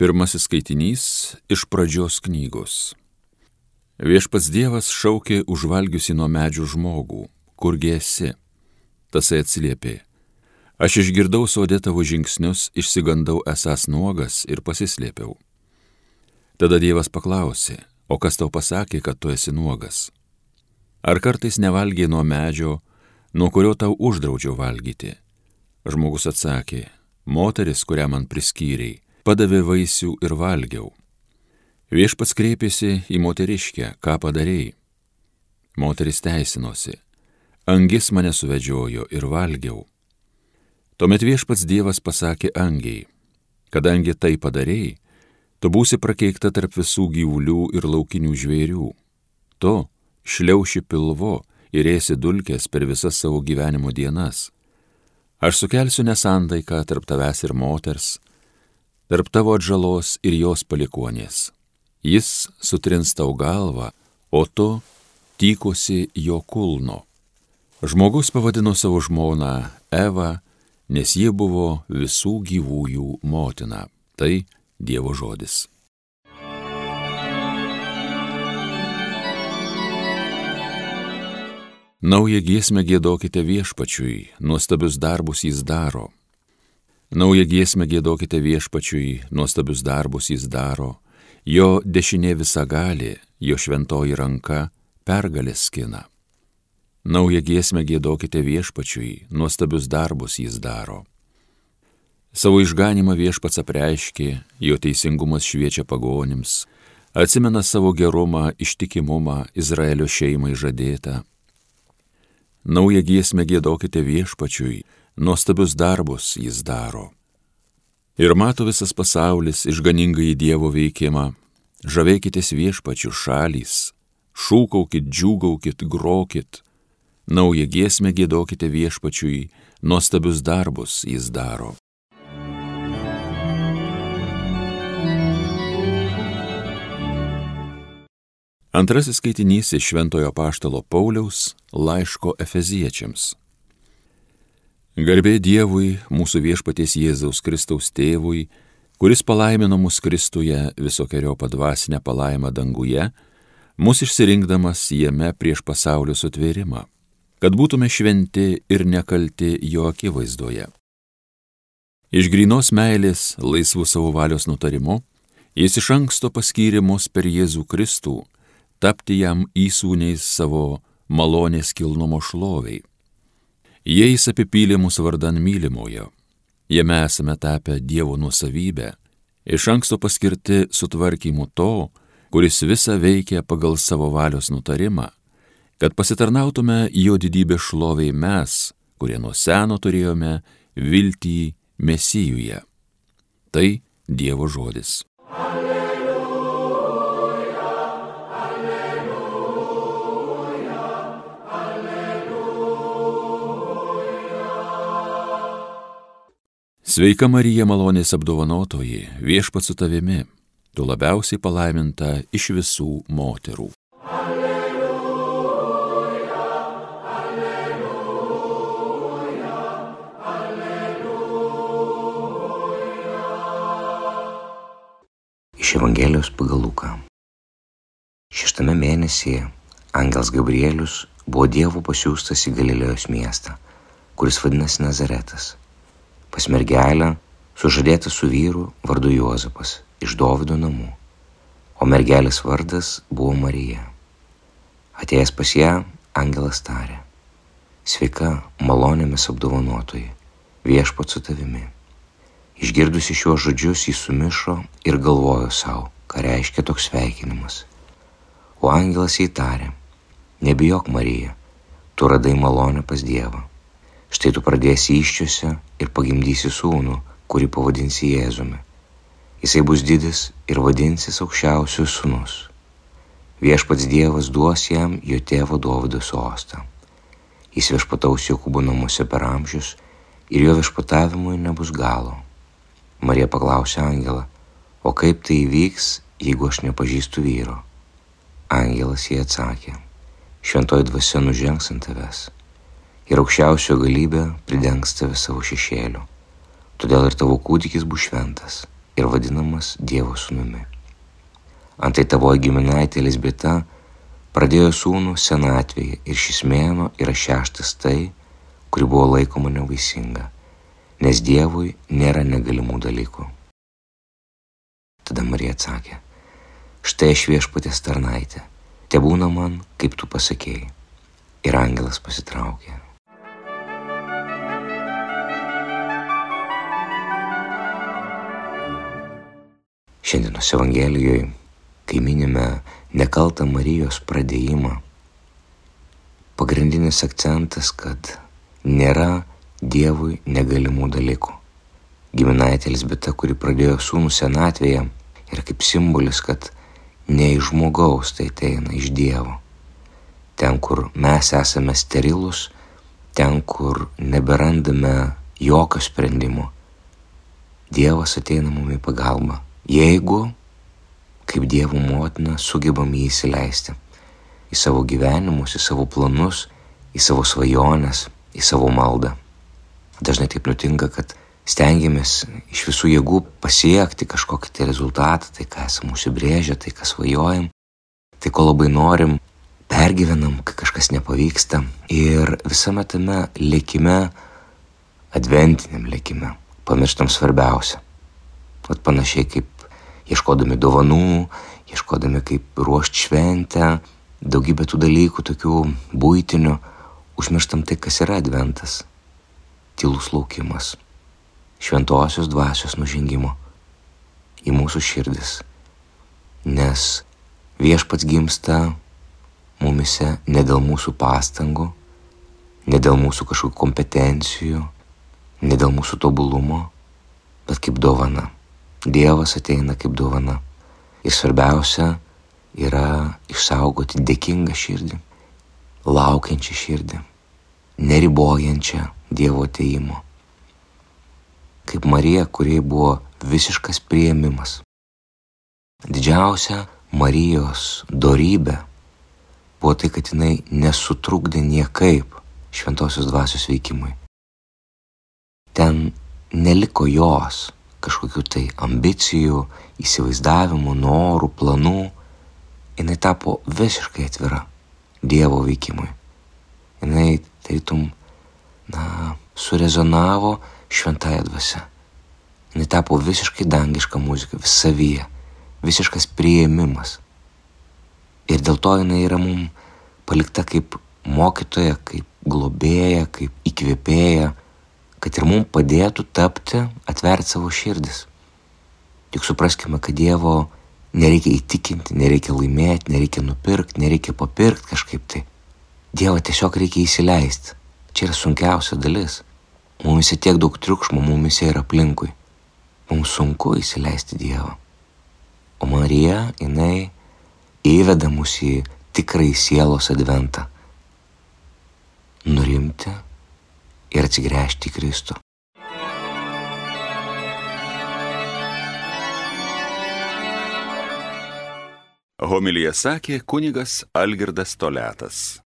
Pirmasis skaitinys iš pradžios knygos. Viešpats Dievas šaukė užvalgiusi nuo medžių žmogų, kurgi esi? Tasai atsiliepė. Aš išgirdau sodė tavo žingsnius, išsigandau esas nuogas ir pasislėpiau. Tada Dievas paklausė, o kas tau pasakė, kad tu esi nuogas? Ar kartais nevalgiai nuo medžio, nuo kurio tau uždraudžiau valgyti? Žmogus atsakė, moteris, kurią man priskyrei, padavė vaisių ir valgiau. Viešpats kreipėsi į moteriškę, ką padarėjai. Moteris teisinosi, angis mane suvedžiojo ir valgiau. Tuomet viešpats Dievas pasakė angiai, kadangi tai padarėjai, tu būsi prakeikta tarp visų gyvulių ir laukinių žvėrių. Tu šliauši pilvo ir ėsi dulkės per visas savo gyvenimo dienas. Aš sukelsiu nesantaiką tarp tavęs ir moters, tarp tavo atžalos ir jos palikuonės. Jis sutrins tau galvą, o tu tykosi jo kulno. Žmogus pavadino savo žmoną Eva, nes ji buvo visų gyvųjų motina. Tai Dievo žodis. Naują giesmę gėdokite viešpačiui, nuostabius darbus jis daro. Naują giesmę gėdokite viešpačiui, nuostabius darbus jis daro, jo dešinė visa gali, jo šventoji ranka pergalės skina. Naują giesmę gėdokite viešpačiui, nuostabius darbus jis daro. Savo išganimą viešpats apreiškė, jo teisingumas šviečia pagonims, atsimena savo gerumą, ištikimumą Izraelio šeimai žadėtą. Naują giesmę gėdokite viešpačiui, nuostabius darbus jis daro. Ir mato visas pasaulis išganingai Dievo veikimą, žavėkitės viešpačių šalys, šūkaukit, džiūgaukit, grokit, naują giesmę gėdokite viešpačiui, nuostabius darbus jis daro. Antrasis skaitinys iš Šventojo Paštalo Pauliaus laiško Efeziečiams. Garbė Dievui, mūsų viešpaties Jėzaus Kristaus tėvui, kuris palaimino mus Kristuje visokiojo padvasinę palaimą danguje, mus išsirinkdamas jame prieš pasaulio sutvėrimą, kad būtume šventi ir nekalti jo akivaizdoje. Iš grinos meilės, laisvų savo valios nutarimu, jis iš anksto paskyrė mus per Jėzų Kristų, tapti jam įsūniais savo malonės kilnumo šloviai Jais apipylė mūsų vardan mylimojo. Jame esame tapę Dievo nuosavybę, iš anksto paskirti sutvarkymu to, kuris visą veikia pagal savo valios nutarimą, kad pasitarnautume jo didybę šloviai mes, kurie nuo seno turėjome viltį Mesijuje. Tai Dievo žodis. Alleluja. Sveika Marija malonės apdovanotoji, viešpat su tavimi, tu labiausiai palaiminta iš visų moterų. Alleluja, alleluja, alleluja. Iš Evangelijos pagal Luką. Šeštame mėnesyje Angels Gabrielius buvo Dievo pasiūstas į Galilėjos miestą, kuris vadinasi Nazaretas pas mergelę sužadėta su vyru vardu Juozapas iš Dovido namų, o mergelės vardas buvo Marija. Atėjęs pas ją, angelas tarė, sveika, malonėmis apdovanotoji, viešpat su tavimi. Išgirdusi šiuos žodžius jis sumišo ir galvojo savo, ką reiškia toks sveikinimas. O angelas jai tarė, nebijok Marija, tu radai malonę pas Dievą Štai tu pradėsi iščiose ir pagimdysi sūnų, kurį pavadinsi Jėzumi. Jisai bus didis ir vadinsis aukščiausių sūnus. Viešpats Dievas duos jam jo tėvo Dovido sostą. Jis viešpataus Jokūbo namuose per amžius ir jo viešpatavimui nebus galo. Marija paklausė Angelą, o kaip tai įvyks, jeigu aš nepažįstu vyro? Angelas jie atsakė, šventoji dvasia nužengs ant tavęs ir aukščiausio galybė pridengs tave savo šešėliu. Todėl ir tavo kūdikis bus šventas. ir vadinamas Dievo sūnumi. Antai tavo giminaitė Lisbeta pradėjo sūnų senatvėje ir šis mėno yra šeštas tai, kuri buvo laikoma nevaisinga, nes Dievui nėra negalimų dalykų. Tada Marija atsakė, štai aš viešpatės tarnaitė, te būna man, kaip tu pasakėjai. Ir angelas pasitraukė. Šiandienos Evangelijoje, kai minime nekaltą Marijos pradėjimą, pagrindinis akcentas, kad nėra Dievui negalimų dalykų. Giminaitė Lisbeta, kuri pradėjo sūnų senatvėje, yra kaip simbolis, kad ne iš žmogaus tai ateina iš Dievo. Ten, kur mes esame sterilus, ten, kur neberandame jokio sprendimo, Dievas ateina mum į pagalbą Jeigu, kaip Dievo motina, sugebam jį įsileisti į savo gyvenimus, į savo planus, į savo svajones, į savo maldą. Dažnai taip nutinka, kad stengiamės iš visų jėgų pasiekti kažkokį tai rezultatą, tai ką esame užsibrėžę, tai ką svajojam, tai ko labai norim, pergyvenam, kai kažkas nepavyksta ir visame tame lėkime, adventiniam lėkime, pamirštam svarbiausia. Vat panašiai kaip ieškodami dovanų, ieškodami kaip ruošti šventę, daugybę tų dalykų, tokių būtinių, užmirštam tai, kas yra adventas. Tylus laukimas, šventosios dvasios nužengimo į mūsų širdis. Nes viešpats gimsta mumise ne dėl mūsų pastangų, ne dėl mūsų kažkokių kompetencijų, ne dėl mūsų tobulumo, bet kaip dovana. Dievas ateina kaip dovana. Ir svarbiausia yra išsaugoti dėkingą širdį, laukiančią širdį, neribojančią Dievo ateimo. Kaip Marija, kuriai buvo visiškas prieimimas. Didžiausia Marijos dorybė buvo tai, kad jinai nesutrukdė niekaip šventosios dvasios veikimui. Ten neliko jos kažkokių tai ambicijų, įsivaizdavimų, norų, planų, jinai tapo visiškai atvira Dievo veikimui. Jinai tarytum, na, surezonavo šventąją dvasę. Jinai tapo visiškai dangiška muzika, visavyje, visiškas prieimimas. Ir dėl to jinai yra mums palikta kaip mokytoja, kaip globėja, kaip įkvėpėja, kad ir mums padėtų tapti, atverti savo širdis. Juk supraskime, kad Dievo nereikia įtikinti, nereikia laimėti, nereikia nupirkti, nereikia papirkti kažkaip tai. Dievą tiesiog reikia įsileisti. Čia yra sunkiausia dalis. Mumise tiek daug triukšmo, mumise yra aplinkui. Mums sunku įsileisti Dievą. O Marija, jinai įveda mus į tikrai sielos adventą. Ir atsigręžti į Kristų. Homilyje sakė kunigas Algirdas Toletas.